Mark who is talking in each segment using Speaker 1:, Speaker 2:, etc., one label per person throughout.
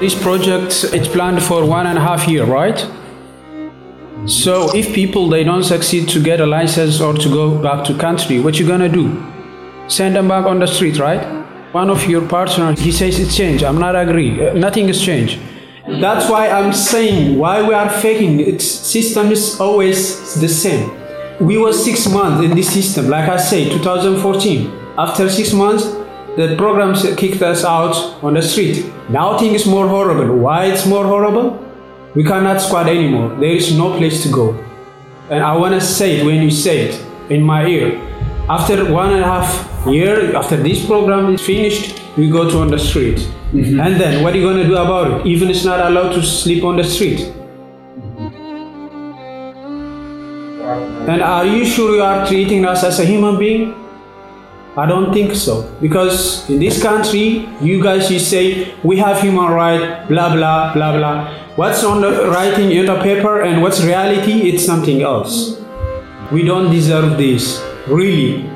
Speaker 1: This project is planned for one and a half year, right? So if people they don't succeed to get a license or to go back to country, what you gonna do? Send them back on the street, right? One of your partner he says it's changed. I'm not agree. Uh, Nothing has changed. That's why I'm saying why we are faking. Its system is always the same. We were six months in this system, like I say, 2014. After six months, the programs kicked us out on the street. Now things more horrible. Why it's more horrible? We cannot squat anymore. There is no place to go. And I wanna say it when you say it in my ear. After one and a half year, after this program is finished, we go to on the street. Mm-hmm. And then what are you gonna do about it? Even it's not allowed to sleep on the street. And are you sure you are treating us as a human being? I don't think so. Because in this country, you guys you say we have human right, blah blah blah blah. What's on the writing in the paper and what's reality, it's something else. We don't deserve this. Really.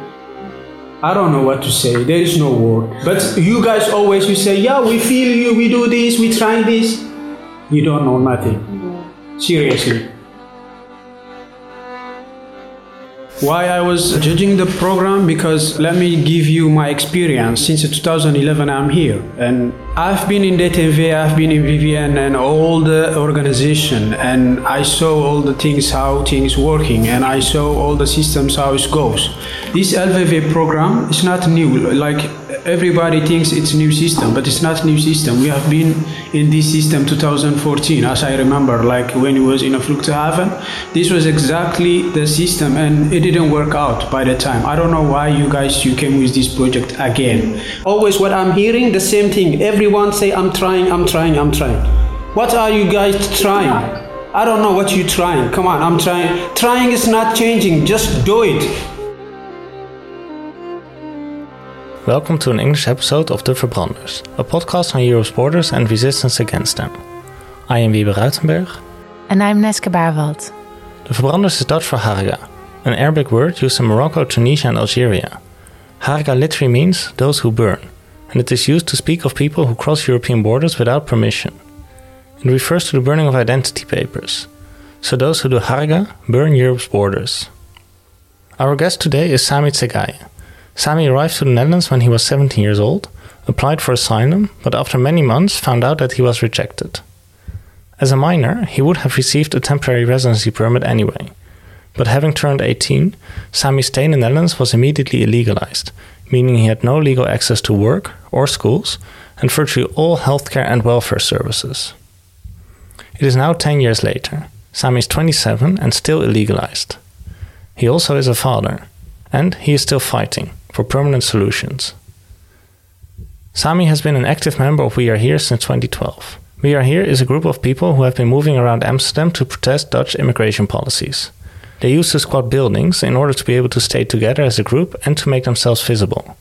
Speaker 1: I don't know what to say. There is no word. But you guys always you say, yeah, we feel you, we do this, we try this. You don't know nothing. Seriously. Why I was judging the program because let me give you my experience. Since 2011, I'm here, and I've been in DTV, I've been in VVN, and all the organization, and I saw all the things how things working, and I saw all the systems how it goes. This LVV program is not new. Like everybody thinks it's new system, but it's not new system. We have been in this system 2014, as I remember, like when it was in a Vluchthaven. This was exactly the system, and it didn't work out by the time. I don't know why you guys you came with this project again. Always what I'm hearing the same thing. Everyone say I'm trying, I'm trying, I'm trying. What are you guys trying? I don't know what you're trying. Come on, I'm trying. Trying is not changing. Just do it.
Speaker 2: Welcome to an English episode of The Verbranders, a podcast on Europe's borders and resistance against them. I am Wiebe Ruitenberg.
Speaker 3: And I'm Neske Baarwald.
Speaker 2: The Verbranders is Dutch for harga, an Arabic word used in Morocco, Tunisia, and Algeria. Harga literally means those who burn, and it is used to speak of people who cross European borders without permission. It refers to the burning of identity papers. So those who do harga burn Europe's borders. Our guest today is Sami Tsegaye. Sami arrived to the Netherlands when he was 17 years old, applied for asylum, but after many months found out that he was rejected. As a minor, he would have received a temporary residency permit anyway. But having turned 18, Sami's stay in the Netherlands was immediately illegalized, meaning he had no legal access to work or schools and virtually all healthcare and welfare services. It is now 10 years later. Sami is 27 and still illegalized. He also is a father, and he is still fighting for permanent solutions. Sami has been an active member of We Are Here since 2012. We Are Here is a group of people who have been moving around Amsterdam to protest Dutch immigration policies. They used to squat buildings in order to be able to stay together as a group and to make themselves visible.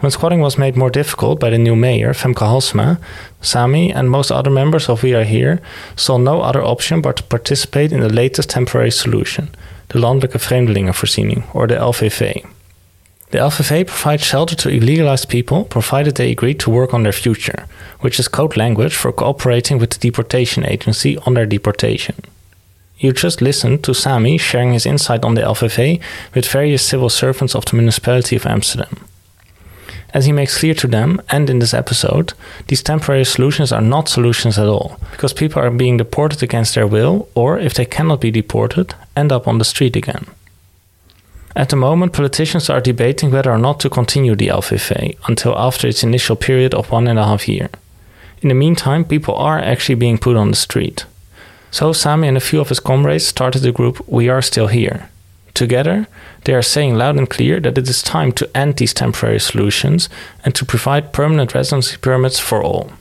Speaker 2: When squatting was made more difficult by the new mayor, Femke Halsema, Sami and most other members of We Are Here saw no other option but to participate in the latest temporary solution, the Landelijke Vreemdelingenvoorziening, or the LVV. The LVV provides shelter to illegalized people provided they agree to work on their future, which is code language for cooperating with the deportation agency on their deportation. You just listened to Sami sharing his insight on the LVV with various civil servants of the municipality of Amsterdam. As he makes clear to them, and in this episode, these temporary solutions are not solutions at all, because people are being deported against their will, or if they cannot be deported, end up on the street again. At the moment, politicians are debating whether or not to continue the LVV until after its initial period of one and a half year. In the meantime, people are actually being put on the street. So Sami and a few of his comrades started the group We Are Still Here. Together, they are saying loud and clear that it is time to end these temporary solutions and to provide permanent residency permits for all.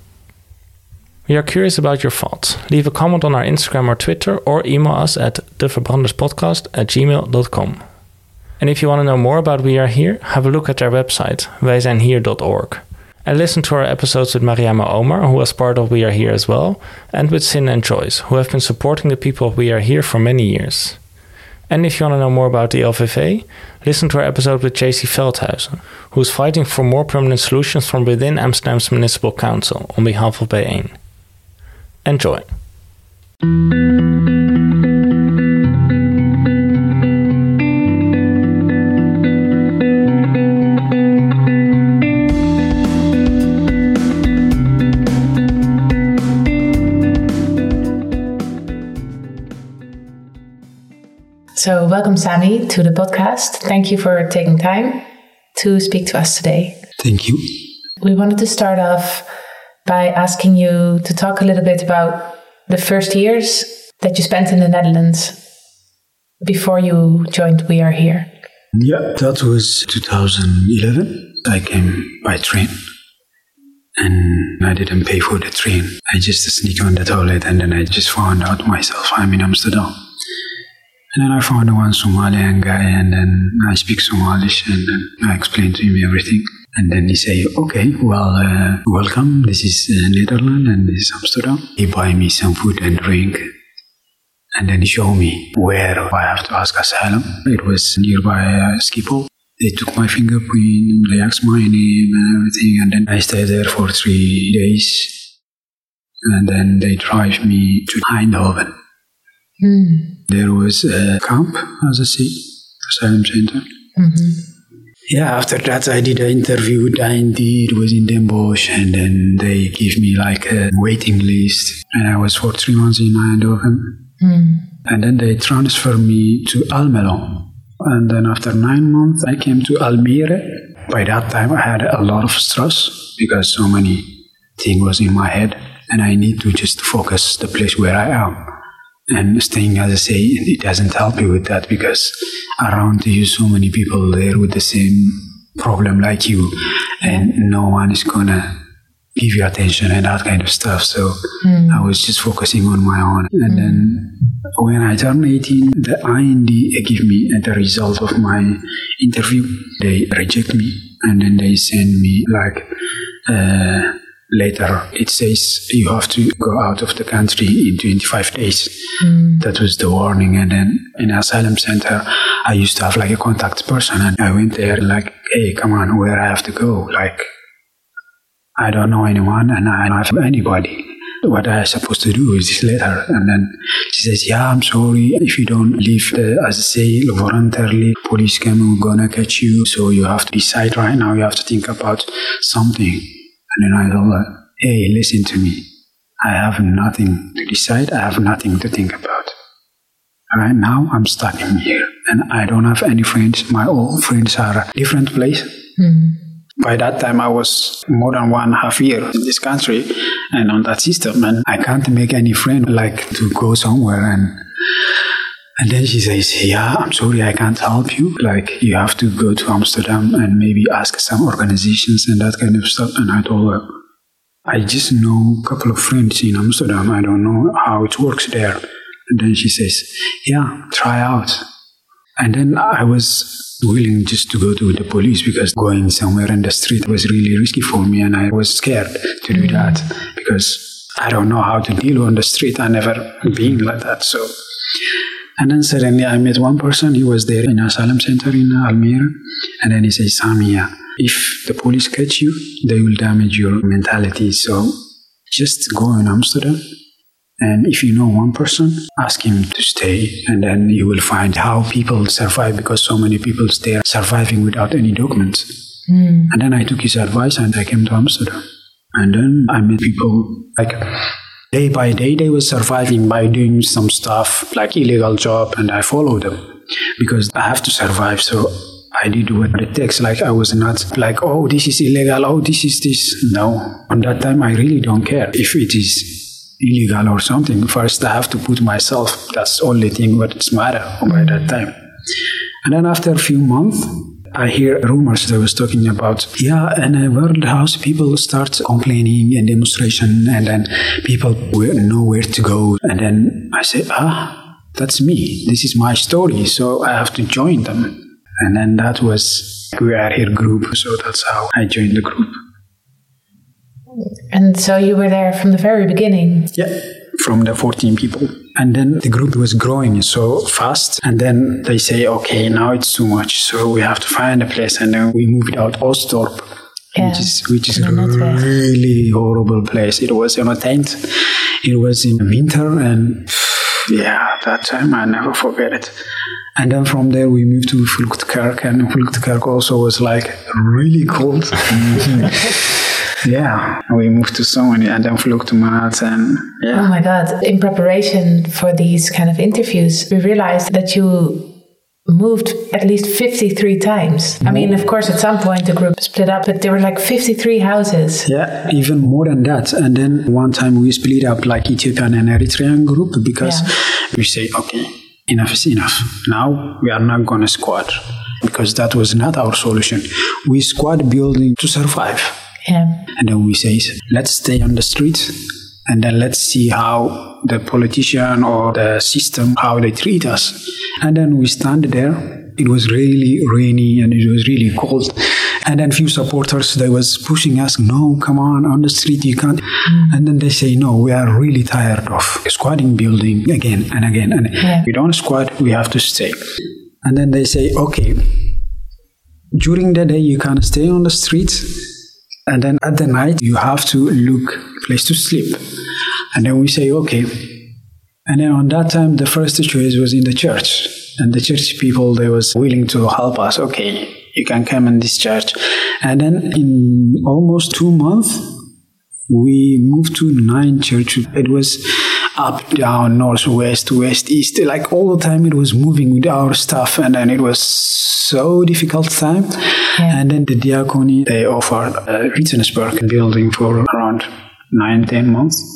Speaker 2: We are curious about your thoughts. Leave a comment on our Instagram or Twitter or email us at thevarbranderspodcast at gmail.com. And if you want to know more about We Are Here, have a look at our website, wijzijnhier.org. And listen to our episodes with Mariama Omar, who was part of We Are Here as well, and with Sin and Joyce, who have been supporting the people of We Are Here for many years. And if you want to know more about the LVV, listen to our episode with Jazie Veldhuyzen, who is fighting for more permanent solutions from within Amsterdam's Municipal Council on behalf of BIJ1. Enjoy.
Speaker 3: So, welcome, Sami, to the podcast. Thank you for taking time to speak to us today.
Speaker 1: Thank you.
Speaker 3: We wanted to start off by asking you to talk a little bit about the first years that you spent in the Netherlands before you joined We Are Here.
Speaker 1: Yeah, that was 2011. I came by train and I didn't pay for the train. I just sneaked on the toilet and then I just found out myself I'm in Amsterdam. And then I found one Somalian guy and then I speak Somalish and then I explained to him everything. And then he say, okay, well, uh, welcome. This is uh, Netherlands and this is Amsterdam. He buy me some food and drink. And then he show me where I have to ask asylum. It was nearby uh, Schiphol. They took my fingerprint, they asked my name and everything. And then I stayed there for three days. And then they drive me to Eindhoven. Hmm. There was a camp, as I say, asylum center. Mm-hmm. Yeah, after that I did an interview with IND, it was in Den Bosch, and then they gave me like a waiting list, and I was for three months in Eindhoven. Mm. And then they transferred me to Almelo. And then after nine months, I came to Almere. By that time, I had a lot of stress because so many things was in my head, and I need to just focus the place where I am. And staying, as I say, it doesn't help you with that because around you, so many people there with the same problem like you, and no one is gonna give you attention and that kind of stuff. So I was just focusing on my own. And then when I turned 18, the IND gave me the result of my interview. They reject me and then they send me like uh, later it says you have to go out of the country in 25 days. Mm. That was the warning. And then in asylum center, I used to have like a contact person and I went there like, hey, come on, where I have to go? Like, I don't know anyone and I don't have anybody. What I supposed to do is this letter. And then she says, yeah, I'm sorry. If you don't leave, the, as I say, voluntarily, police can gonna catch you. So you have to decide right now. You have to think about something. And then I told her, hey, listen to me. I have nothing to decide. I have nothing to think about. Right now, I'm stuck in here and I don't have any friends. My old friends are a different place. Hmm. By that time, I was more than one half year in this country and on that system, and I can't make any friend like to go somewhere and. And then she says, "Yeah, I'm sorry, I can't help you. Like, you have to go to Amsterdam and maybe ask some organizations and that kind of stuff." And I told her, "I just know a couple of friends in Amsterdam. I don't know how it works there." And then she says, "Yeah, try out." And then I was willing just to go to the police because going somewhere in the street was really risky for me and I was scared to do that because I don't know how to deal on the street. I never been like that. So and then suddenly I met one person, he was there in asylum center in Almere, and then he says, Samia, if the police catch you, they will damage your mentality. So just go in Amsterdam and if you know one person, ask him to stay, and then you will find how people survive because so many people stay surviving without any documents. Hmm. And then I took his advice and I came to Amsterdam. And then I met people like day by day they were surviving by doing some stuff like illegal job and I followed them because I have to survive. So I did what it takes. Like I was not like, oh, this is illegal. Oh, this is this. No. On that time, I really don't care if it is illegal or something. First, I have to put myself. That's the only thing what's matter by that time. And then after a few months, I hear rumors that I was talking about, yeah, in a world house, people start complaining and demonstration, and then people know where to go. And then I say, ah, that's me. This is my story, so I have to join them. And then that was We Are Here group, so that's how I joined the group.
Speaker 3: And so you were there from the very beginning.
Speaker 1: Yeah, from the 14 people. And then the group was growing so fast. And then they say, okay, now it's too much. So we have to find a place. And then we moved out Osdorp,
Speaker 3: Yeah,
Speaker 1: which is, which is a really horrible place. It was in a tent. It was in winter, and yeah, that time I never forget it. And then from there we moved to Vluchtkerk, and Vluchtkerk also was like really cold. yeah, we moved to Sony and then Vluchtmaat, and yeah.
Speaker 3: Oh my God. In preparation for these kind of interviews, we realized that you moved at least 53 times. I mean, of course, at some point the group split up, but there were like 53 houses.
Speaker 1: Yeah, even more than that. And then one time we split up like Ethiopian and Eritrean group because
Speaker 3: Yeah.
Speaker 1: we say, okay, enough is enough. Now we are not going to squat because that was not our solution. We squad building to survive.
Speaker 3: Yeah.
Speaker 1: And then we say, let's stay on the street and then let's see how the politician or the system, how they treat us. And then we stand there. It was really rainy and it was really cold. And then few supporters, they was pushing us, no, come on, on the street, you can't. Mm. And then they say, no, we are really tired of squatting building again and again. And
Speaker 3: Yeah.
Speaker 1: we don't squat, we have to stay. And then they say, okay, during the day you can stay on the street and then at the night you have to look place to sleep. And then we say okay. And then on that time the first choice was in the church. And the church people they was willing to help us. Okay you can come in this church. And then in almost two months we moved to nine churches. It was up, down, north, west, west, east. Like all the time, it was moving with our stuff, and then it was so difficult time. And then the diacony they offered a Rittensburg building for around nine, ten months.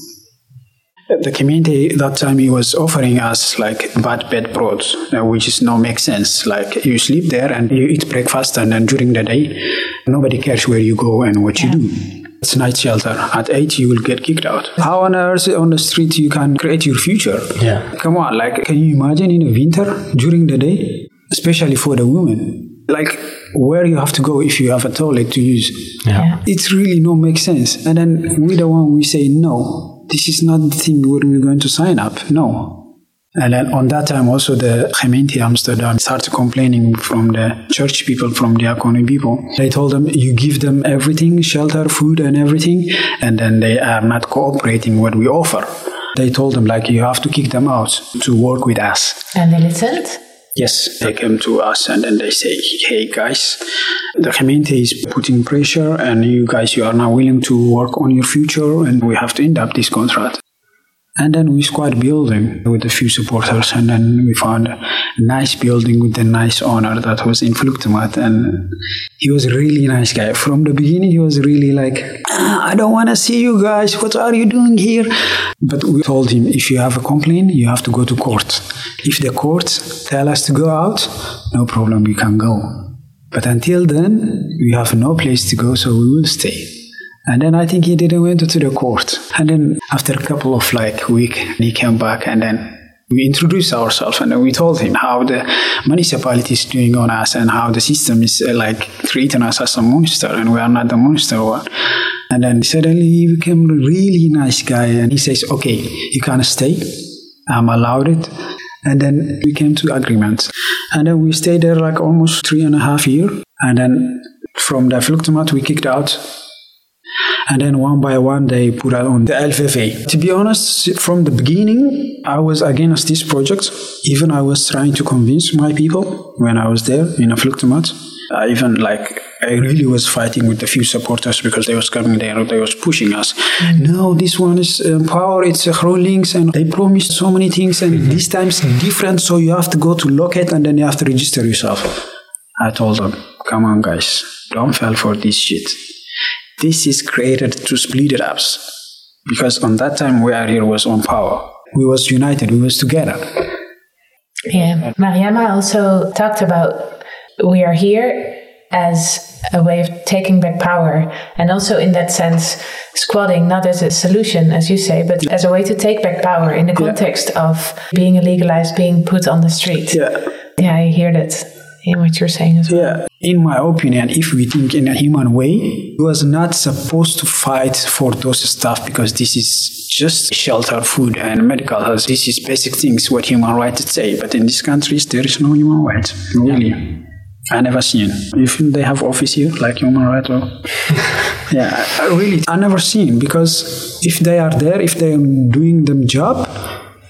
Speaker 1: The community that time he was offering us like bad bed brood, uh, which is no make sense. Like you sleep there and you eat breakfast, and then during the day, nobody cares where you go and what you do. It's night shelter. At eight, you will get kicked out. How on earth on the street you can create your future?
Speaker 2: Yeah.
Speaker 1: Come on, like, can you imagine in a winter during the day, especially for the women, like where you have to go if you have a toilet to use?
Speaker 2: Yeah.
Speaker 3: Yeah.
Speaker 1: It really no make sense. And then we the one we say no, this is not the thing where we're going to sign up. No. And then on that time also the Gemeente Amsterdam started complaining from the church people, from the Diaconie people. They told them you give them everything, shelter, food and everything, and then they are not cooperating what we offer. They told them like you have to kick them out to work with us.
Speaker 3: And they listened?
Speaker 1: Yes, they came to us and then they say, hey guys, the Gemeente is putting pressure and you guys, you are now willing to work on your future and we have to end up this contract. And then we squad building with a few supporters and then we found a nice building with a nice owner that was in Vluchtmaat and he was a really nice guy. From the beginning he was really like, "Ah, I don't want to see you guys, what are you doing here? But we told him, if you have a complaint, you have to go to court. If the courts tell us to go out, no problem, we can go. But until then, we have no place to go, so we will stay. And then I think he didn't went to the court. And then after a couple of like week, he came back and then we introduced ourselves and then we told him how the municipality is doing on us and how the system is uh, like treating us as a monster and we are not the monster one. And then suddenly he became a really nice guy and he says, okay, you can stay. I'm allowed it. And then we came to agreement. And then we stayed there like almost three and a half year. And then from the Vluchtmaat we kicked out. And then one by one they put out on the LVV. To be honest, from the beginning, I was against this project. Even I was trying to convince my people when I was there in a Vluchtmaat. I even like I really was fighting with a few supporters because they was coming there, they was pushing us. Mm-hmm. No, this one is um, power. It's uh, a links, and they promised so many things, and mm-hmm. this time's different. So you have to go to Locket, and then you have to register yourself. I told them, come on, guys, don't fall for this shit. This is created to split it up, because on that time we are here was on power. We was united. We was together.
Speaker 3: Yeah. Mariama also talked about we are here as a way of taking back power and also in that sense squatting not as a solution as you say but as a way to take back power in the context of being illegalized being put on the street
Speaker 1: Yeah.
Speaker 3: yeah i hear that in what you're saying as well
Speaker 1: Yeah, in my opinion, if we think in a human way, he was not supposed to fight for those stuff because this is just shelter, food, and medical health. This is basic things what human rights say. But in these countries, there is no human rights, really. I never seen. If they have office here, like human rights yeah, I really, I never seen because if they are there, if they are doing them job,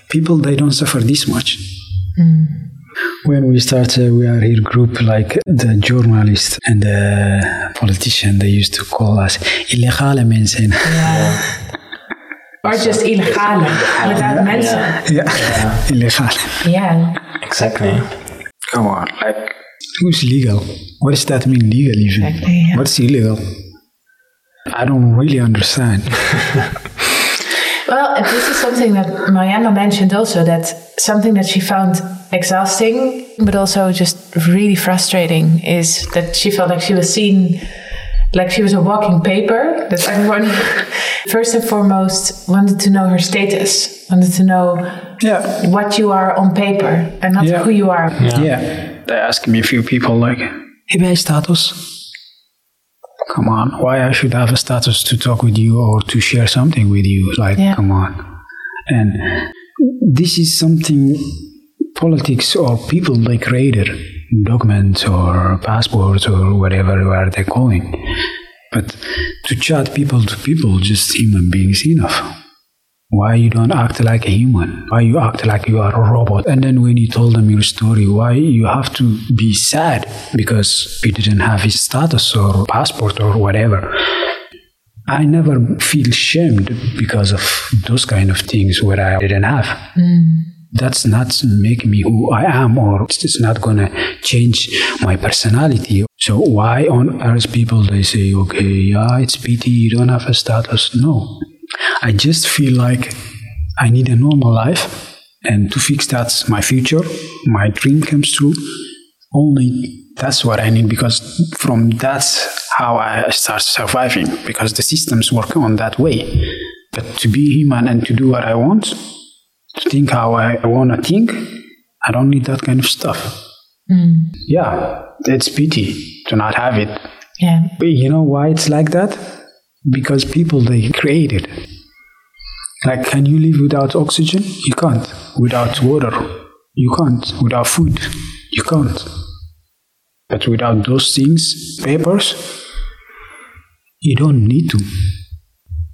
Speaker 1: people they don't suffer this much. Hmm. When we start, uh, we are here group like the journalist and the politician. They used to call us illegale mensen.
Speaker 3: Or just illegale, without mensen.
Speaker 1: Yeah, illegale.
Speaker 3: Yeah.
Speaker 2: Exactly.
Speaker 1: Come on, like who's legal? What does that mean, legal even?
Speaker 3: Exactly, yeah.
Speaker 1: What's illegal? I don't really understand.
Speaker 3: Well, this is something that Mariama mentioned also that something that she found exhausting, but also just really frustrating is that she felt like she was seen like she was a walking paper, that everyone, first and foremost, wanted to know her status, wanted to know
Speaker 1: yeah,
Speaker 3: what you are on paper and not
Speaker 1: Yeah.
Speaker 3: who you are.
Speaker 1: yeah. They ask me a few people like, "Heb jij status?" Come on, why I should have a status to talk with you or to share something with you? Like,
Speaker 3: Yeah.
Speaker 1: come on. And this is something politics or people they created, documents or passports or whatever where they're calling. But to chat people to people, just human beings enough. Why you don't act like a human? Why you act like you are a robot? And then when you told them your story, why you have to be sad because he didn't have his status or passport or whatever? I never feel shamed because of those kind of things where I didn't have. Hmm. That's not make me who I am, or it's not gonna change my personality. So why on earth people they say, okay, yeah, it's pity you don't have a status? No, I just feel like I need a normal life, and to fix that, my future, my dream comes true. Only that's what I need because from that's how I start surviving because the systems work on that way. But to be human and to do what I want, to think how I want to think, I don't need that kind of stuff. Hmm. Yeah, it's pity to not have it.
Speaker 3: Yeah.
Speaker 1: But you know why it's like that? Because people they create it. Like, can you live without oxygen? You can't. Without water, you can't. Without food, you can't. But without those things, papers, you don't need to.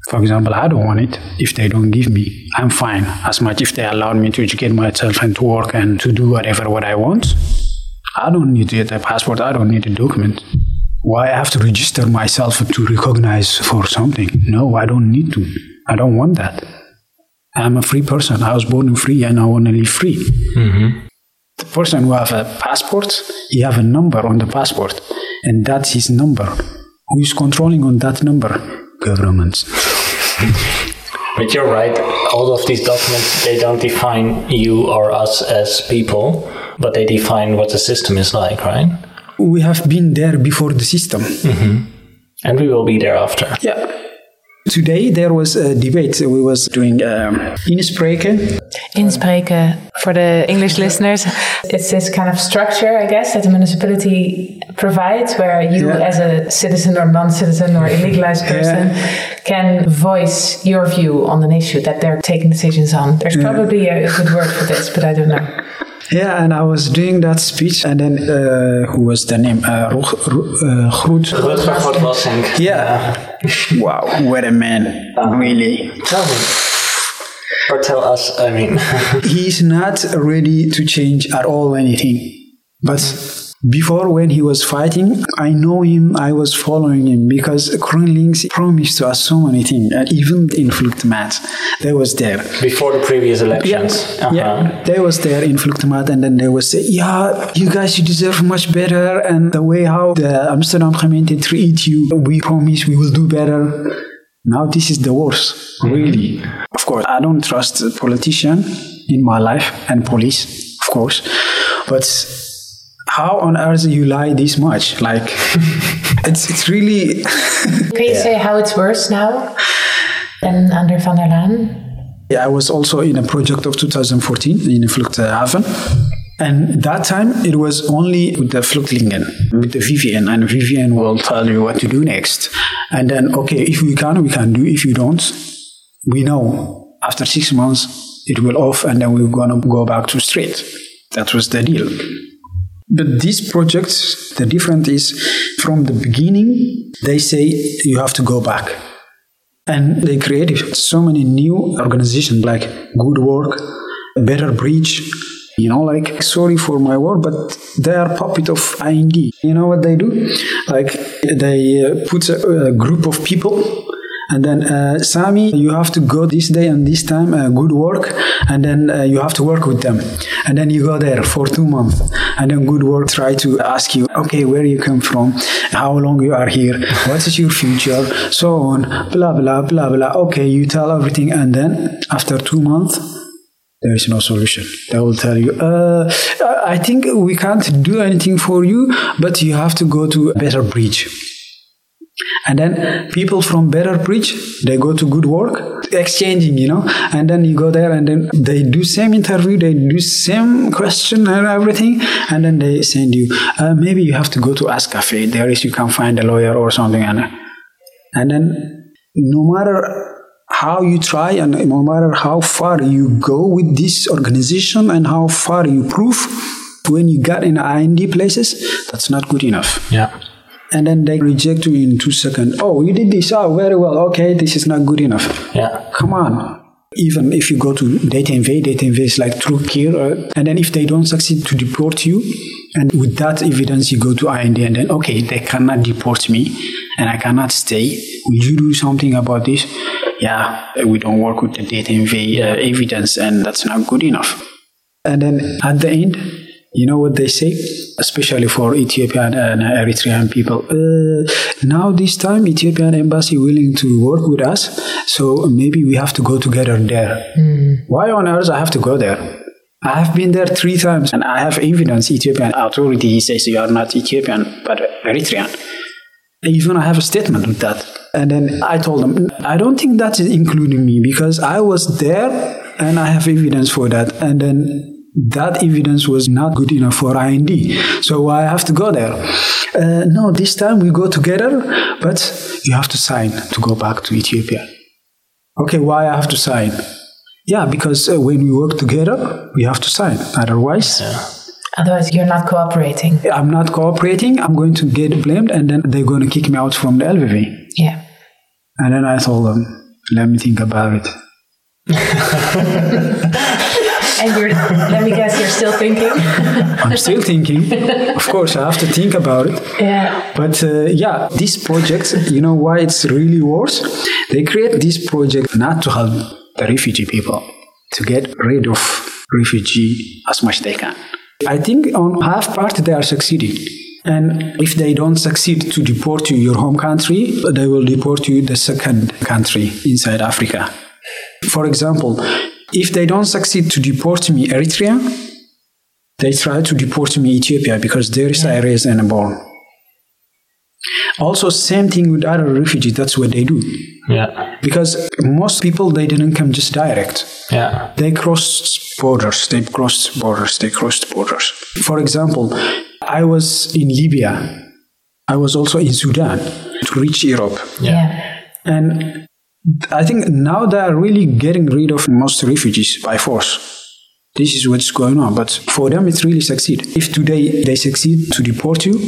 Speaker 1: For example, I don't want it. If they don't give me, I'm fine. As much if they allow me to educate myself and to work and to do whatever what I want, I don't need to get a passport. I don't need a document. Why I have to register myself to recognize for something? No, I don't need to. I don't want that. I'm a free person. I was born free and I want to live free. Mm-hmm. The person who have a passport, he have a number on the passport, and that's his number. Who is controlling on that number? Governments.
Speaker 2: But you're right. All of these documents they don't define you or us as people, but they define what the system is like, right?
Speaker 1: We have been there before the system.
Speaker 2: And we will be there after.
Speaker 1: Yeah. Today there was a debate. We was doing um, inspreken.
Speaker 3: Inspreken for the English listeners. It's this kind of structure, I guess, that the municipality provides where you,
Speaker 1: Yeah.
Speaker 3: as a citizen or non citizen or illegalized person, can voice your view on an issue that they're taking decisions on. There's probably a good word for this, but I don't know.
Speaker 1: Yeah, and I was doing that speech, and then uh, who was the name? Uh, uh, Groot.
Speaker 2: Rutger.
Speaker 1: Yeah. wow, what a man! Really.
Speaker 2: Tell me. Or tell us, I mean.
Speaker 1: he's not ready to change at all anything. But before, when he was fighting, I know him, I was following him because GroenLinks promised to us so many things, and even in Vluchtmaat, they was there.
Speaker 2: Before the previous elections.
Speaker 1: Yeah,
Speaker 2: Uh-huh.
Speaker 1: yeah, they was there in Vluchtmaat, and then they was say, yeah, you guys, you deserve much better, and the way how the Amsterdam gemeente treat you, we promise we will do better. Now this is the worst, really. Of course, I don't trust politician in my life and police, of course, but how on earth you lie this much? Like, it's it's really.
Speaker 3: Can you say how it's worse now than under Van der Laan?
Speaker 1: Yeah, I was also in a project of 2014 in Vluchthaven. And that time it was only with the Vluchtelingen, with the VVN, and VVN will tell you what to do next. And then, okay, if we can, we can do. If you don't, we know after six months it will off, and then we're gonna go back to street. That was the deal. But these projects, the difference is from the beginning, they say you have to go back. And they created so many new organizations like Good Work, Better Bridge, you know, like, sorry for my word, but they are puppet of IND. You know what they do? Like, they uh, put a, a group of people and then uh, Sami, you have to go this day and this time, uh, good work, and then uh, you have to work with them. And then you go there for two months, and then good work try to ask you, okay, where you come from, how long you are here, what is your future, so on, blah blah blah blah. Okay, you tell everything, and then after two months, there is no solution. They will tell you, uh, I think we can't do anything for you, but you have to go to a better bridge. And then people from Better Bridge, they go to good work, exchanging, you know, and then you go there and then they do same interview, they do same question and everything, and then they send you, uh, maybe you have to go to Ask Cafe, there is you can find a lawyer or something, and, and then no matter how you try and no matter how far you go with this organization and how far you prove when you get in IND places, that's not good enough.
Speaker 2: Yeah
Speaker 1: and then they reject you in two seconds. Oh, you did this. Oh, very well. Okay, this is not good enough.
Speaker 2: Yeah.
Speaker 1: Come on. Even if you go to DT&V, DT&V is like true care. Uh, and then if they don't succeed to deport you, and with that evidence, you go to IND, and then, okay, they cannot deport me and I cannot stay. Will you do something about this? Yeah, we don't work with the DT&V uh, evidence, and that's not good enough. And then at the end, you know what they say, especially for Ethiopian and Eritrean people. Uh, now this time, Ethiopian embassy willing to work with us, so maybe we have to go together there. Mm. Why on earth I have to go there? I have been there three times, and I have evidence. Ethiopian authority he says you are not Ethiopian but Eritrean. Even I have a statement with that. And then I told them, I don't think that is including me because I was there and I have evidence for that. And then that evidence was not good enough for IND. So I have to go there. Uh, no, this time we go together, but you have to sign to go back to Ethiopia. Okay, why I have to sign? Yeah, because uh, when we work together, we have to sign. Otherwise,
Speaker 3: yeah. Otherwise, you're not cooperating.
Speaker 1: I'm not cooperating. I'm going to get blamed, and then they're going to kick me out from the LVV.
Speaker 3: Yeah.
Speaker 1: And then I told them, let me think about
Speaker 3: it. And you're, let me guess, you're still thinking?
Speaker 1: I'm still thinking. Of course, I have to think about it.
Speaker 3: Yeah.
Speaker 1: But uh, yeah, this project, you know why it's really worse? They create this project not to help the refugee people, to get rid of refugee as much they can. I think on half part they are succeeding. And if they don't succeed to deport you your home country, they will deport you the second country inside Africa. For example, if they don't succeed to deport me Eritrea, they try to deport me Ethiopia because there is I raised and born. Also, same thing with other refugees. That's what they do.
Speaker 2: Yeah.
Speaker 1: Because most people they didn't come just direct.
Speaker 2: Yeah.
Speaker 1: They crossed borders. They crossed borders. They crossed borders. For example, I was in Libya. I was also in Sudan to reach Europe.
Speaker 3: Yeah. yeah.
Speaker 1: And I think now they are really getting rid of most refugees by force. This is what's going on. But for them, it's really succeed. If today they succeed to deport you,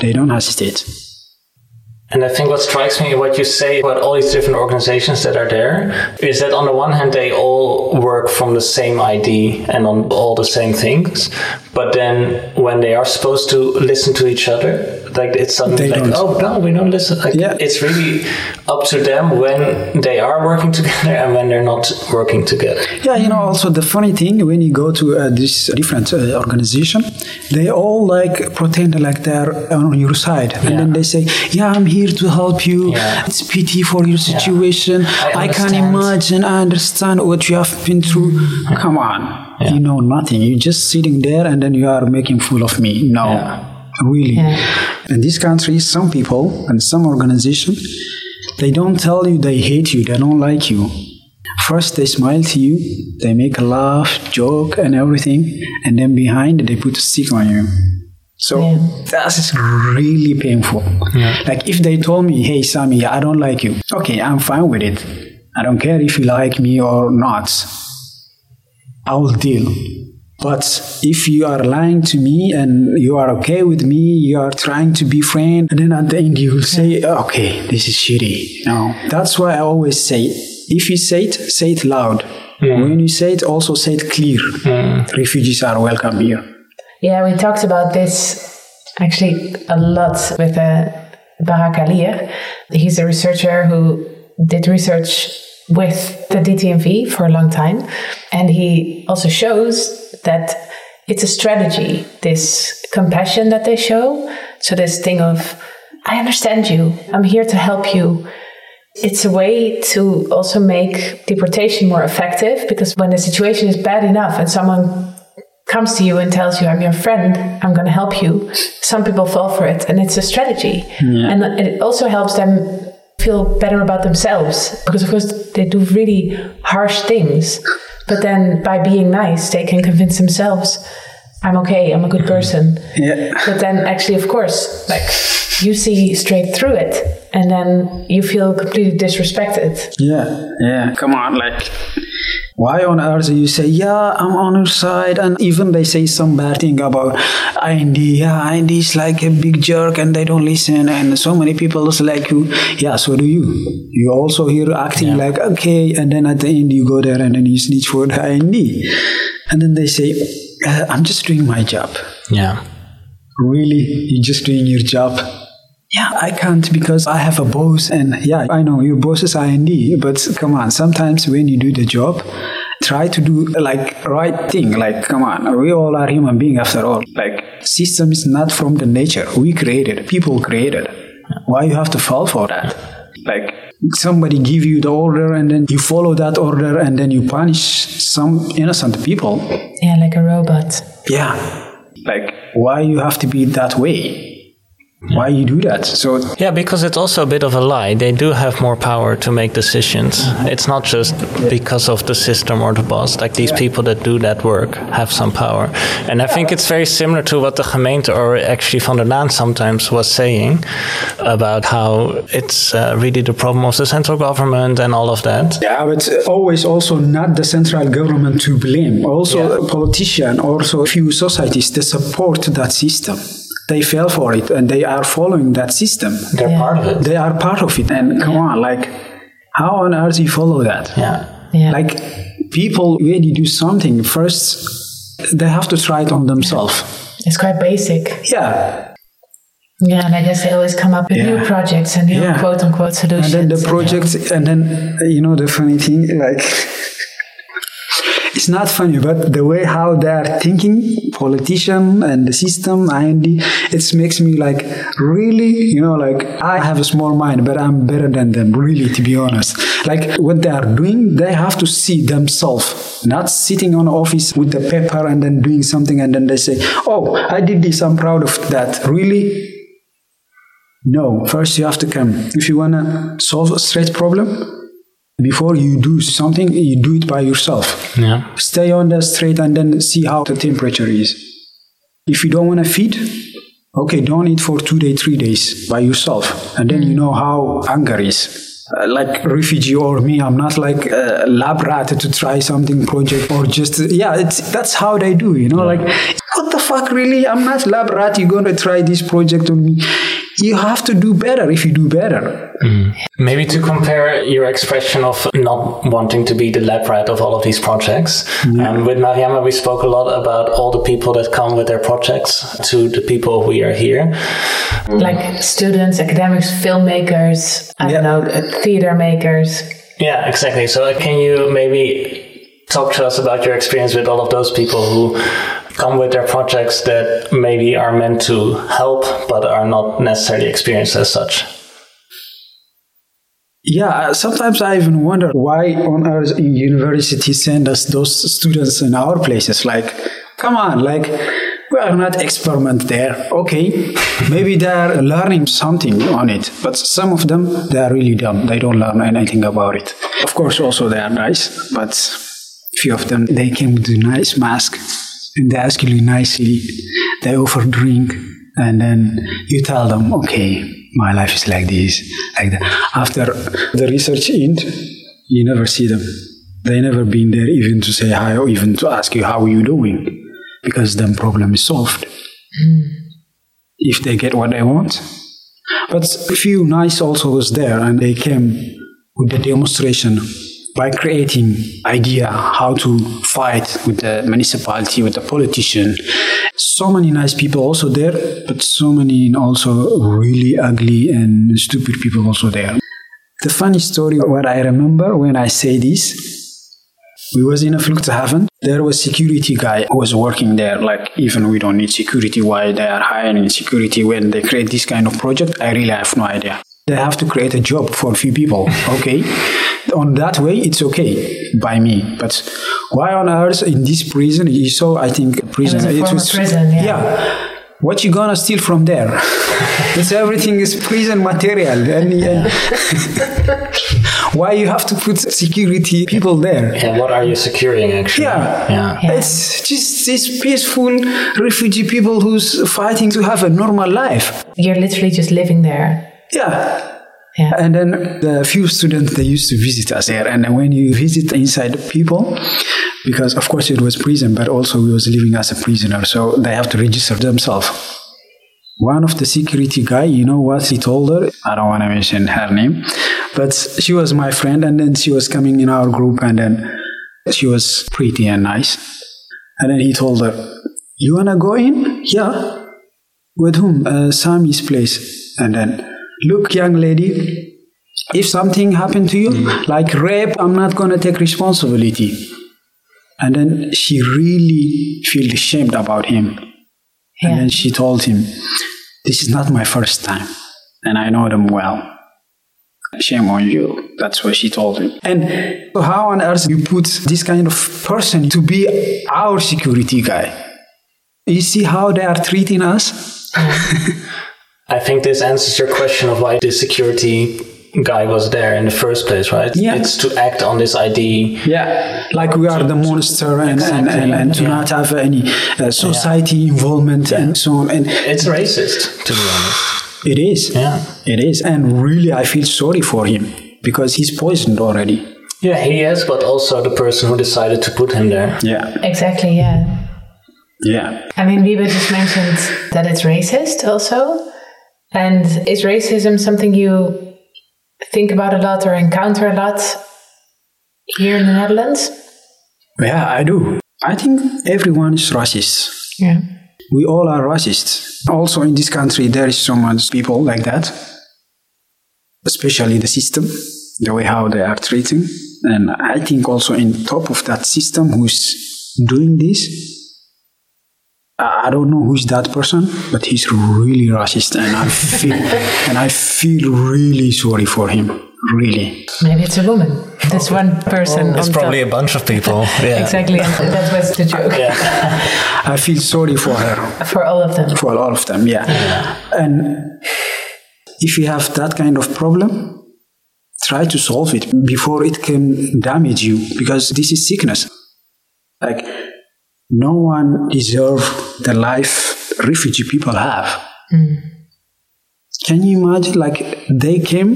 Speaker 1: they don't hesitate.
Speaker 2: And I think what strikes me, what you say about all these different organizations that are there, is that on the one hand, they all work from the same ID and on all the same things. But then when they are supposed to listen to each other, like it's suddenly like, don't. oh no, we don't listen. Like, yeah. It's really up to them when they are working together and when they're not working together.
Speaker 1: Yeah, you know, also the funny thing when you go to uh, this different uh, organization, they all like pretend like they're on your side, and yeah. then they say, "Yeah, I'm here to help you. Yeah. It's pity for your situation. I, I, can imagine. I understand what you have been through. Come on." You know nothing. You're just sitting there and then you are making fool of me. No really. Yeah. In this country, some people and some organizations, they don't tell you they hate you, they don't like you. First, they smile to you, they make a laugh, joke, and everything, and then behind, they put a stick on you. So yeah. that is really painful. Yeah. Like if they told me, "Hey, Sami, I don't like you," okay, I'm fine with it. I don't care if you like me or not. I will deal. But if you are lying to me and you are okay with me, you are trying to be friend, and then at the end you will say, okay, this is shitty. No, that's why I always say, if you say it, say it loud. When you say it, also say it clear. Refugees are welcome here.
Speaker 3: Yeah, we talked about this actually a lot with uh, Barak Kalir. He's a researcher who did research with the DT&V for a long time. And he also shows that it's a strategy, this compassion that they show. So, this thing of, I understand you, I'm here to help you. It's a way to also make deportation more effective because when the situation is bad enough and someone comes to you and tells you, I'm your friend, I'm going to help you, some people fall for it. And it's a strategy. And it also helps them feel better about themselves because, of course, they do really harsh things. But then by being nice, they can convince themselves, I'm okay, I'm a good person.
Speaker 1: Yeah.
Speaker 3: But then, actually, of course, like you see straight through it and then you feel completely disrespected.
Speaker 1: Yeah, yeah. Come on, like, why on earth do you say, yeah, I'm on your side, and even they say some bad thing about IND, yeah, is like a big jerk and they don't listen, and so many people just like you. Yeah, so do you. You also here acting like, okay, and then at the end you go there and then you snitch for the IND. And then they say, uh, I'm just doing my job.
Speaker 2: Yeah.
Speaker 1: Really? You're just doing your job? Yeah, I can't because I have a boss, and yeah, I know your boss is IND, but come on, sometimes when you do the job, try to do like right thing. Like, come on, we all are human beings after all. Like, system is not from the nature. We created, people created. Why you have to fall for that? Like, somebody give you the order and then you follow that order and then you punish some innocent people.
Speaker 3: Yeah, like a robot.
Speaker 1: Yeah. Like, why you have to be that way? Why you do that? So
Speaker 2: Yeah, because it's also a bit of a lie. They do have more power to make decisions. It's not just because of the system or the boss. Like these people that do that work have some power. And I think it's very similar to what the gemeente or actually Van der Laan sometimes was saying about how it's uh, really the problem of the central government and all of that.
Speaker 1: Yeah, but it's always also not the central government to blame. Also,
Speaker 2: Yeah.
Speaker 1: a politician, also a few societies that support that system. They fell for it and they are following that system.
Speaker 2: They're
Speaker 3: Yeah.
Speaker 2: part of it.
Speaker 1: They are part of it. And come on, like, how on earth you follow that?
Speaker 2: Yeah.
Speaker 3: Yeah.
Speaker 1: Like, people, when you do something, first they have to try it on themselves.
Speaker 3: It's quite basic.
Speaker 1: Yeah.
Speaker 3: Yeah, and I guess they always come up with new projects and new
Speaker 1: Yeah.
Speaker 3: quote unquote solutions.
Speaker 1: And then the project, and then you know the funny thing, like it's not funny, but the way how they are thinking, politician and the system, IND, it makes me like really, you know, like I have a small mind, but I'm better than them, really, to be honest. Like what they are doing, they have to see themselves, not sitting on office with the paper and then doing something, and then they say, "Oh, I did this, I'm proud of that." Really, no, first you have to come. If you want to solve a straight problem, before you do something, you do it by yourself.
Speaker 2: Yeah.
Speaker 1: Stay on the straight and then see how the temperature is. If you don't want to feed, okay, don't eat for two days, three days by yourself. And then you know how hunger is. Uh, like refugee or me, I'm not like a lab rat to try something project or just yeah. It's that's how they do, you know. Like what the fuck, really? I'm not lab rat. You're gonna try this project on me. You have to do better if you do better.
Speaker 2: Maybe to compare your expression of not wanting to be the lab rat of all of these projects. Um, with Mariama, we spoke a lot about all the people that come with their projects to the people who are here.
Speaker 3: like students, academics, filmmakers, I
Speaker 1: Yeah.
Speaker 3: don't know, uh, theater makers.
Speaker 2: Yeah, exactly. So uh, can you maybe talk to us about your experience with all of those people who come with their projects that maybe are meant to help but are not necessarily experienced as such?
Speaker 1: Yeah, uh, sometimes I even wonder why on earth in university send us those students in our places. Like, come on, like we are not experiment there. Okay, maybe they are learning something on it, but some of them they are really dumb. They don't learn anything about it. Of course, also they are nice, but few of them they came with a nice mask and they ask you nicely. They offer drink, and then you tell them, okay, my life is like this, like that. After the research end, you never see them. They never been there even to say hi or even to ask you how are you doing. because then problem is solved. Hmm. If they get what they want. But a few nice also was there and they came with the demonstration by creating idea how to fight with the municipality, with the politician. So many nice people also there, but so many also really ugly and stupid people also there. The funny story, what I remember when I say this, we was in a Vluchthaven. There was security guy who was working there. Like even we don't need security. Why they are hiring security when they create this kind of project? I really have no idea. They have to create a job for a few people. Okay, on that way it's okay by me. But why on earth in this prison? You saw, I think, a prison.
Speaker 3: It was a former prison, yeah.
Speaker 1: What you gonna steal from there? it's everything is prison material. And, and why you have to put security people there?
Speaker 2: And what are you securing actually?
Speaker 1: Yeah.
Speaker 2: Yeah.
Speaker 3: Yeah.
Speaker 1: It's just these peaceful refugee people who's fighting to have a normal life.
Speaker 3: You're literally just living there.
Speaker 1: Yeah.
Speaker 3: Yeah.
Speaker 1: And then the few students they used to visit us there. And when you visit inside people, because of course it was prison, but also we was living as a prisoner, so they have to register themselves. One of the security guy, you know what he told her? I don't want to mention her name, but she was my friend, and then she was coming in our group, and then she was pretty and nice. And then he told her, "You wanna go in? Yeah. With whom? Uh, Sami's place." And then, look, young lady, if something happened to you, mm. like rape, I'm not gonna take responsibility. And then she really felt ashamed about him. And then she told him, This is not my first time, and I know them well. Shame on you. That's what she told him. And how on earth you put this kind of person to be our security guy? You see how they are treating us?
Speaker 2: I think this answers your question of why the security guy was there in the first place, right?
Speaker 1: Yeah.
Speaker 2: It's to act on this ID.
Speaker 1: Yeah, like we are the monster and, and, and, and to
Speaker 2: yeah.
Speaker 1: not have any uh, society involvement and so on. And
Speaker 2: It's racist, to be honest.
Speaker 1: it is.
Speaker 2: Yeah.
Speaker 1: It is. And really, I feel sorry for him because he's poisoned already.
Speaker 2: Yeah, he is, but also the person who decided to put him there.
Speaker 1: Yeah.
Speaker 3: Exactly, yeah.
Speaker 1: Yeah.
Speaker 3: I mean, Wiebe just mentioned that it's racist also. And is racism something you think about a lot or encounter a lot here in the Netherlands?
Speaker 1: Yeah, I do. I think everyone is racist.
Speaker 3: Yeah.
Speaker 1: We all are racist. Also, in this country, there is so much people like that, especially the system, the way how they are treating. And I think also in top of that system, who's doing this, I I don't know who's that person, but he's really racist, and I feel and I feel really sorry for him. Really.
Speaker 3: Maybe it's a woman. This one person.
Speaker 2: It's
Speaker 3: on
Speaker 2: probably a bunch of people. Yeah.
Speaker 3: Exactly, that was the joke.
Speaker 1: I feel sorry for her.
Speaker 3: For all of them.
Speaker 1: for all of them yeah. and if you have that kind of problem try to solve it before it can damage you because this is sickness like no one deserve the life refugee people have hmm. can you imagine like they came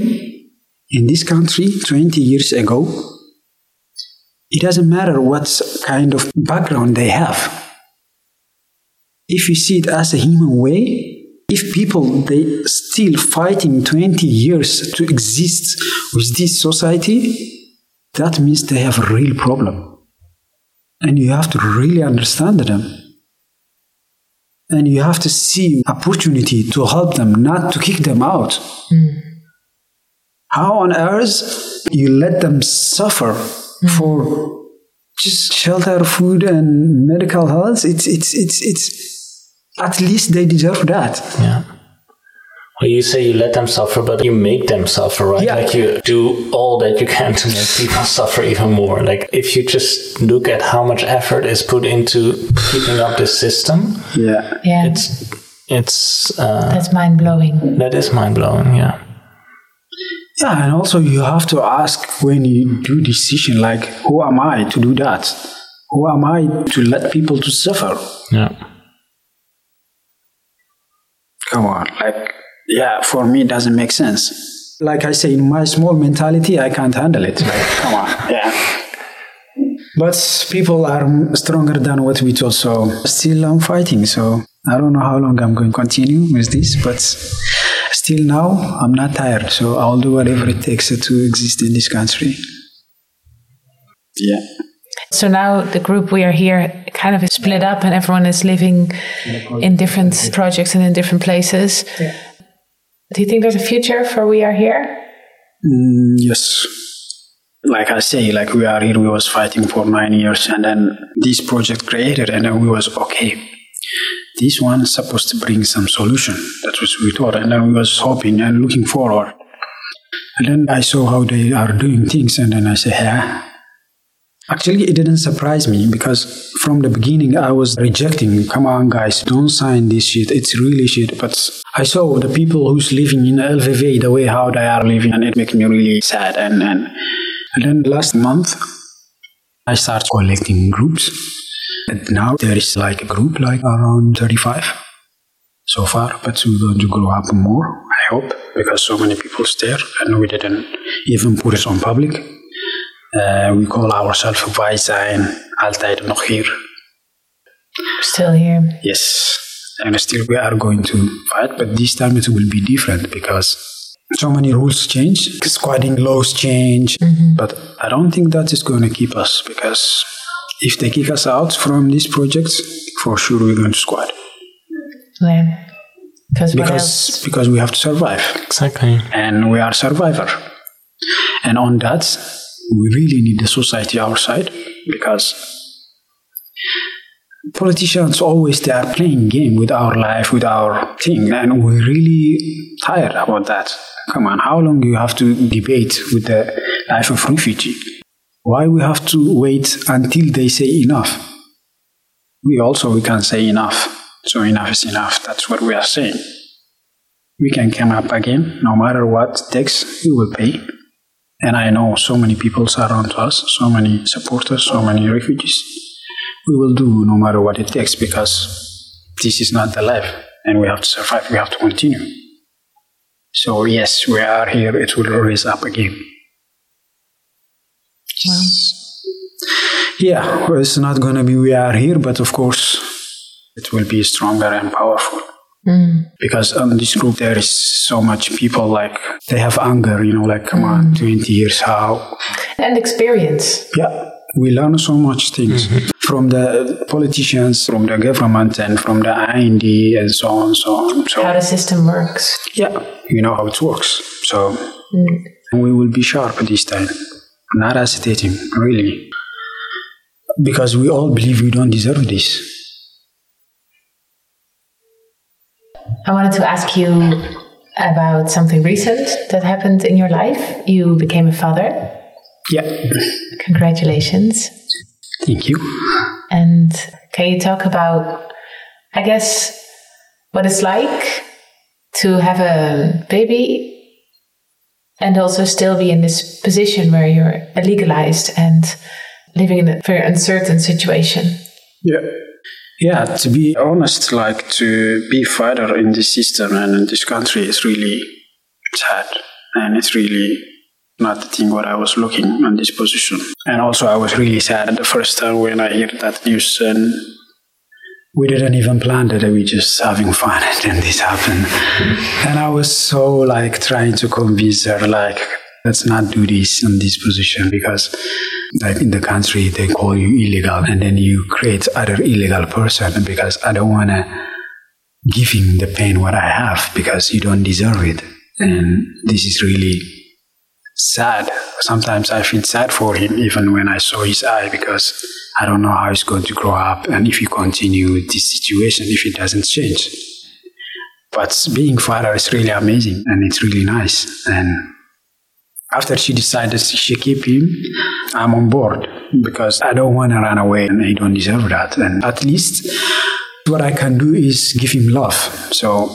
Speaker 1: in this country 20 years ago it doesn't matter what kind of background they have if you see it as a human way, if people they still fighting 20 years to exist with this society, that means they have a real problem. And you have to really understand them. And you have to see opportunity to help them, not to kick them out. Hmm. How on earth you let them suffer hmm. for just shelter, food, and medical health? It's it's it's it's at least they deserve that.
Speaker 2: Yeah. Well, you say you let them suffer, but you make them suffer, right?
Speaker 1: Yeah.
Speaker 2: Like you do all that you can to make people suffer even more. Like if you just look at how much effort is put into keeping up this system,
Speaker 1: Yeah.
Speaker 3: Yeah.
Speaker 2: it's it's uh,
Speaker 3: That's mind blowing.
Speaker 2: that is mind blowing. Yeah.
Speaker 1: Yeah, and also you have to ask when you do decision like who am I to do that? Who am I to let people to suffer?
Speaker 2: Yeah.
Speaker 1: Come on, like yeah, for me it doesn't make sense. Like I say, in my small mentality, I can't handle it. Like, come on, yeah. But people are stronger than what we thought, so still I'm fighting. So I don't know how long I'm going to continue with this, but still now I'm not tired. So I'll do whatever it takes to exist in this country. Yeah.
Speaker 3: So now the group we are here kind of is split up and everyone is living in different projects and in different places.
Speaker 1: Yeah.
Speaker 3: Do you think there's a future for We Are Here?
Speaker 1: Mm, yes. Like I say, like we are here, we was fighting for nine years and then this project created and then we was okay. This one is supposed to bring some solution. That was we thought. And then we was hoping and looking forward. And then I saw how they are doing things and then I said, yeah, Actually, it didn't surprise me because from the beginning I was rejecting, come on guys, don't sign this shit, it's really shit. But I saw the people who's living in LVV, the way how they are living, and it makes me really sad. And, and, and then last month, I started collecting groups. And now there is like a group like around 35 so far, but we're going to grow up more, I hope, because so many people stare and we didn't even put it on public. Uh, we call ourselves Wij zijn altijd nog hier.
Speaker 3: Still here.
Speaker 1: Yes, and still we are going to fight, but this time it will be different because so many rules change, squatting laws change,
Speaker 3: Mm-hmm.
Speaker 1: but I don't think that is going to keep us because if they kick us out from this project, for sure we're going to squat
Speaker 3: Yeah. Because else?
Speaker 1: because because we have to survive.
Speaker 2: Exactly.
Speaker 1: and we are survivor. And on that, we really need the society outside because politicians always they are playing game with our life, with our thing, and we're really tired about that. Come on, how long you have to debate with the life of refugee? Why we have to wait until they say enough? We also we can say enough. So enough is enough. That's what we are saying we can come up again no matter what it takes we will pay and i know so many people surround us so many supporters so many refugees. We will do no matter what it takes because this is not the life and we have to survive we have to continue. So yes we are here it will raise up again.
Speaker 3: Well,
Speaker 1: yeah well, it's not going to be we are here but of course it will be stronger and powerful
Speaker 3: mm,
Speaker 1: because on this group there is so much people like they have anger you know like come on 20 years how?
Speaker 3: And experience.
Speaker 1: yeah we learn so much things from the politicians from the government and from the IND and so on so on so
Speaker 3: How the system works.
Speaker 1: yeah you know how it works so
Speaker 3: Mm.
Speaker 1: we will be sharp this time. Not hesitating really. Because we all believe we don't deserve this
Speaker 3: I wanted to ask you about something recent that happened in your life. You became a father.
Speaker 1: yeah
Speaker 3: Congratulations.
Speaker 1: thank you
Speaker 3: And can you talk about, I guess, what it's like to have a baby and also still be in this position where you're legalized and living in a very uncertain situation?
Speaker 1: Yeah. Yeah, to be honest, like to be fighter in this system and in this country is really sad. And it's really not the thing what I was looking on this position. And also I was really sad the first time when I heard that news and we didn't even plan that we just having fun and then this happened. and I was so like trying to convince her like let's not do this in this position because like in the country they call you illegal and then you create other illegal person because I don't wanna give him the pain what I have because you don't deserve it. And this is really sad. Sometimes I feel sad for him even when I saw his eye because I don't know how he's going to grow up and if he continue this situation, if it doesn't change. But being father is really amazing and it's really nice. And after she decided she keep him, I'm on board because I don't want to run away and he don't deserve that. And at least what I can do is give him love. So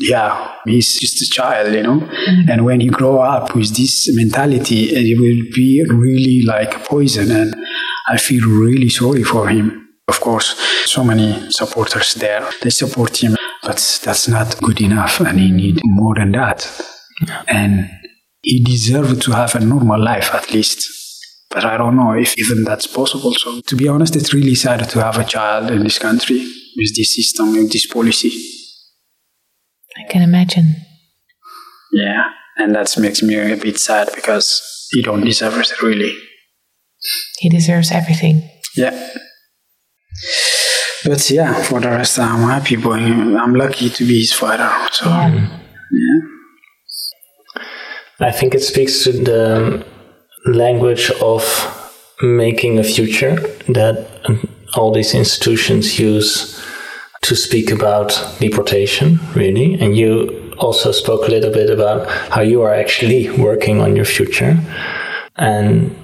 Speaker 1: yeah, he's just a child, you know. Mm-hmm. And when he grow up with this mentality, it will be really like poison. And I feel really sorry for him. Of course, so many supporters there, they support him, but that's not good enough. And he need more than that. And he deserved to have a normal life at least. But I don't know if even that's possible. So, to be honest, it's really sad to have a child in this country with this system, with this policy.
Speaker 3: I can imagine.
Speaker 1: Yeah, and that makes me a bit sad because he don't deserve it, really.
Speaker 3: He deserves everything.
Speaker 1: Yeah. But yeah, for the rest, I'm happy boy. I'm lucky to be his father. So,
Speaker 3: Yeah.
Speaker 1: yeah.
Speaker 2: I think it speaks to the language of making a future that um, all these institutions use to speak about deportation, really. And you also spoke a little bit about how you are actually working on your future. And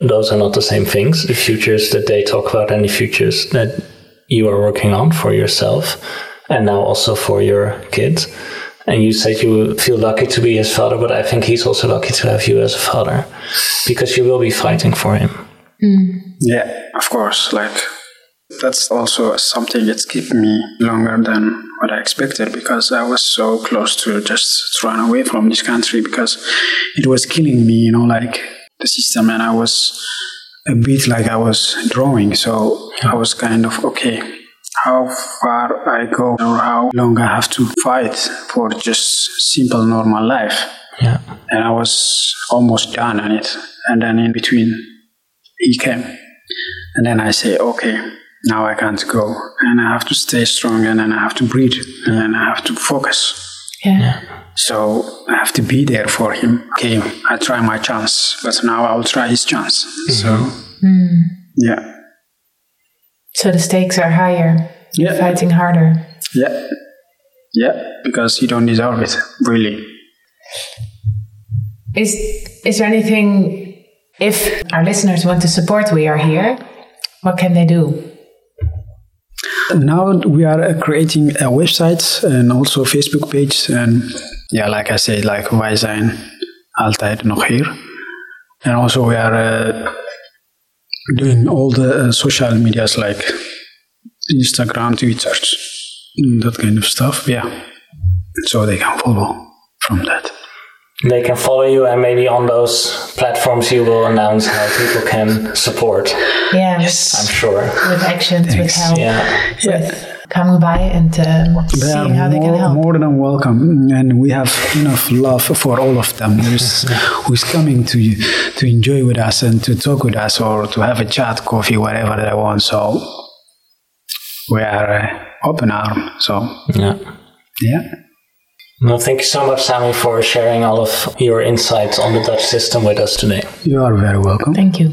Speaker 2: those are not the same things. The futures that they talk about and the futures that you are working on for yourself and now also for your kids. And you said you feel lucky to be his father, but I think he's also lucky to have you as a father because you will be fighting for him. Mm.
Speaker 1: Yeah, of course. Like that's also something that's kept me longer than what I expected because I was so close to just run away from this country because it was killing me, you know, like the system, and I was a bit like I was drawing. So I was kind of okay. How far I go, or how long I have to fight for just simple normal life
Speaker 2: Yeah.
Speaker 1: and I was almost done on it. And then in between, he came, and then I say, okay, now I can't go, and I have to stay strong, and then I have to breathe, and then I have to focus.
Speaker 3: Yeah.
Speaker 1: So I have to be there for him. Okay, I try my chance, but now I will try his chance. Mm-hmm. So hmm. yeah,
Speaker 3: So the stakes are higher.
Speaker 1: Yeah.
Speaker 3: fighting harder.
Speaker 1: yeah, yeah, because he don't deserve it, really.
Speaker 3: Is is there anything if our listeners want to support We Are Here, what can they do?
Speaker 1: Now we are uh, creating a website and also Facebook page and yeah, like I said, like wij zijn altijd nog hier. And also we are uh, doing all the uh, social medias like Instagram, Twitter, that kind of stuff. Yeah, so they can follow from that.
Speaker 2: They can follow you, and maybe on those platforms you will announce how people can support.
Speaker 3: Yeah, Yes.
Speaker 2: I'm sure.
Speaker 3: with actions, with help,
Speaker 2: Yeah.
Speaker 3: with coming by and um,
Speaker 1: They are
Speaker 3: seeing how they can
Speaker 1: more,
Speaker 3: help.
Speaker 1: more than welcome, and we have enough love for all of them. There's who's coming to to enjoy with us and to talk with us or to have a chat, coffee, whatever they want. So we are uh, open arm. So
Speaker 2: Yeah.
Speaker 1: yeah,
Speaker 2: Well, thank you so much, Sami, for sharing all of your insights on the Dutch system with us today.
Speaker 1: you are very welcome.
Speaker 3: Thank you.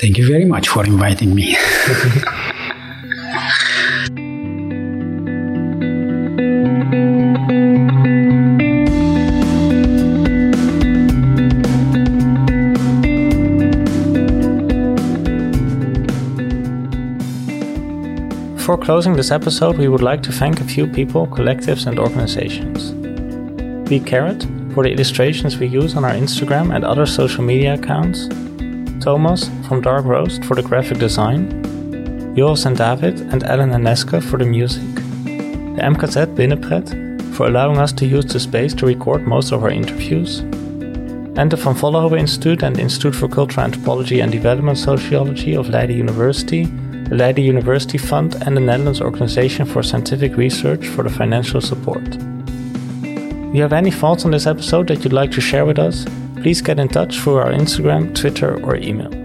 Speaker 1: Thank you very much for inviting me.
Speaker 2: Before closing this episode, we would like to thank a few people, collectives, and organizations. Be Carrot for the illustrations we use on our Instagram and other social media accounts. Thomas from Dark Roast for the graphic design. Joris and David and Ellen and Neske for the music. The MKZ Binnenpret for allowing us to use the space to record most of our interviews. And the Van Vollenhoven Institute and Institute for Cultural Anthropology and Development Sociology of Leiden University the Leiden University Fund, and the Netherlands Organization for Scientific Research for the financial support. If you have any thoughts on this episode that you'd like to share with us, please get in touch through our Instagram, Twitter, or email.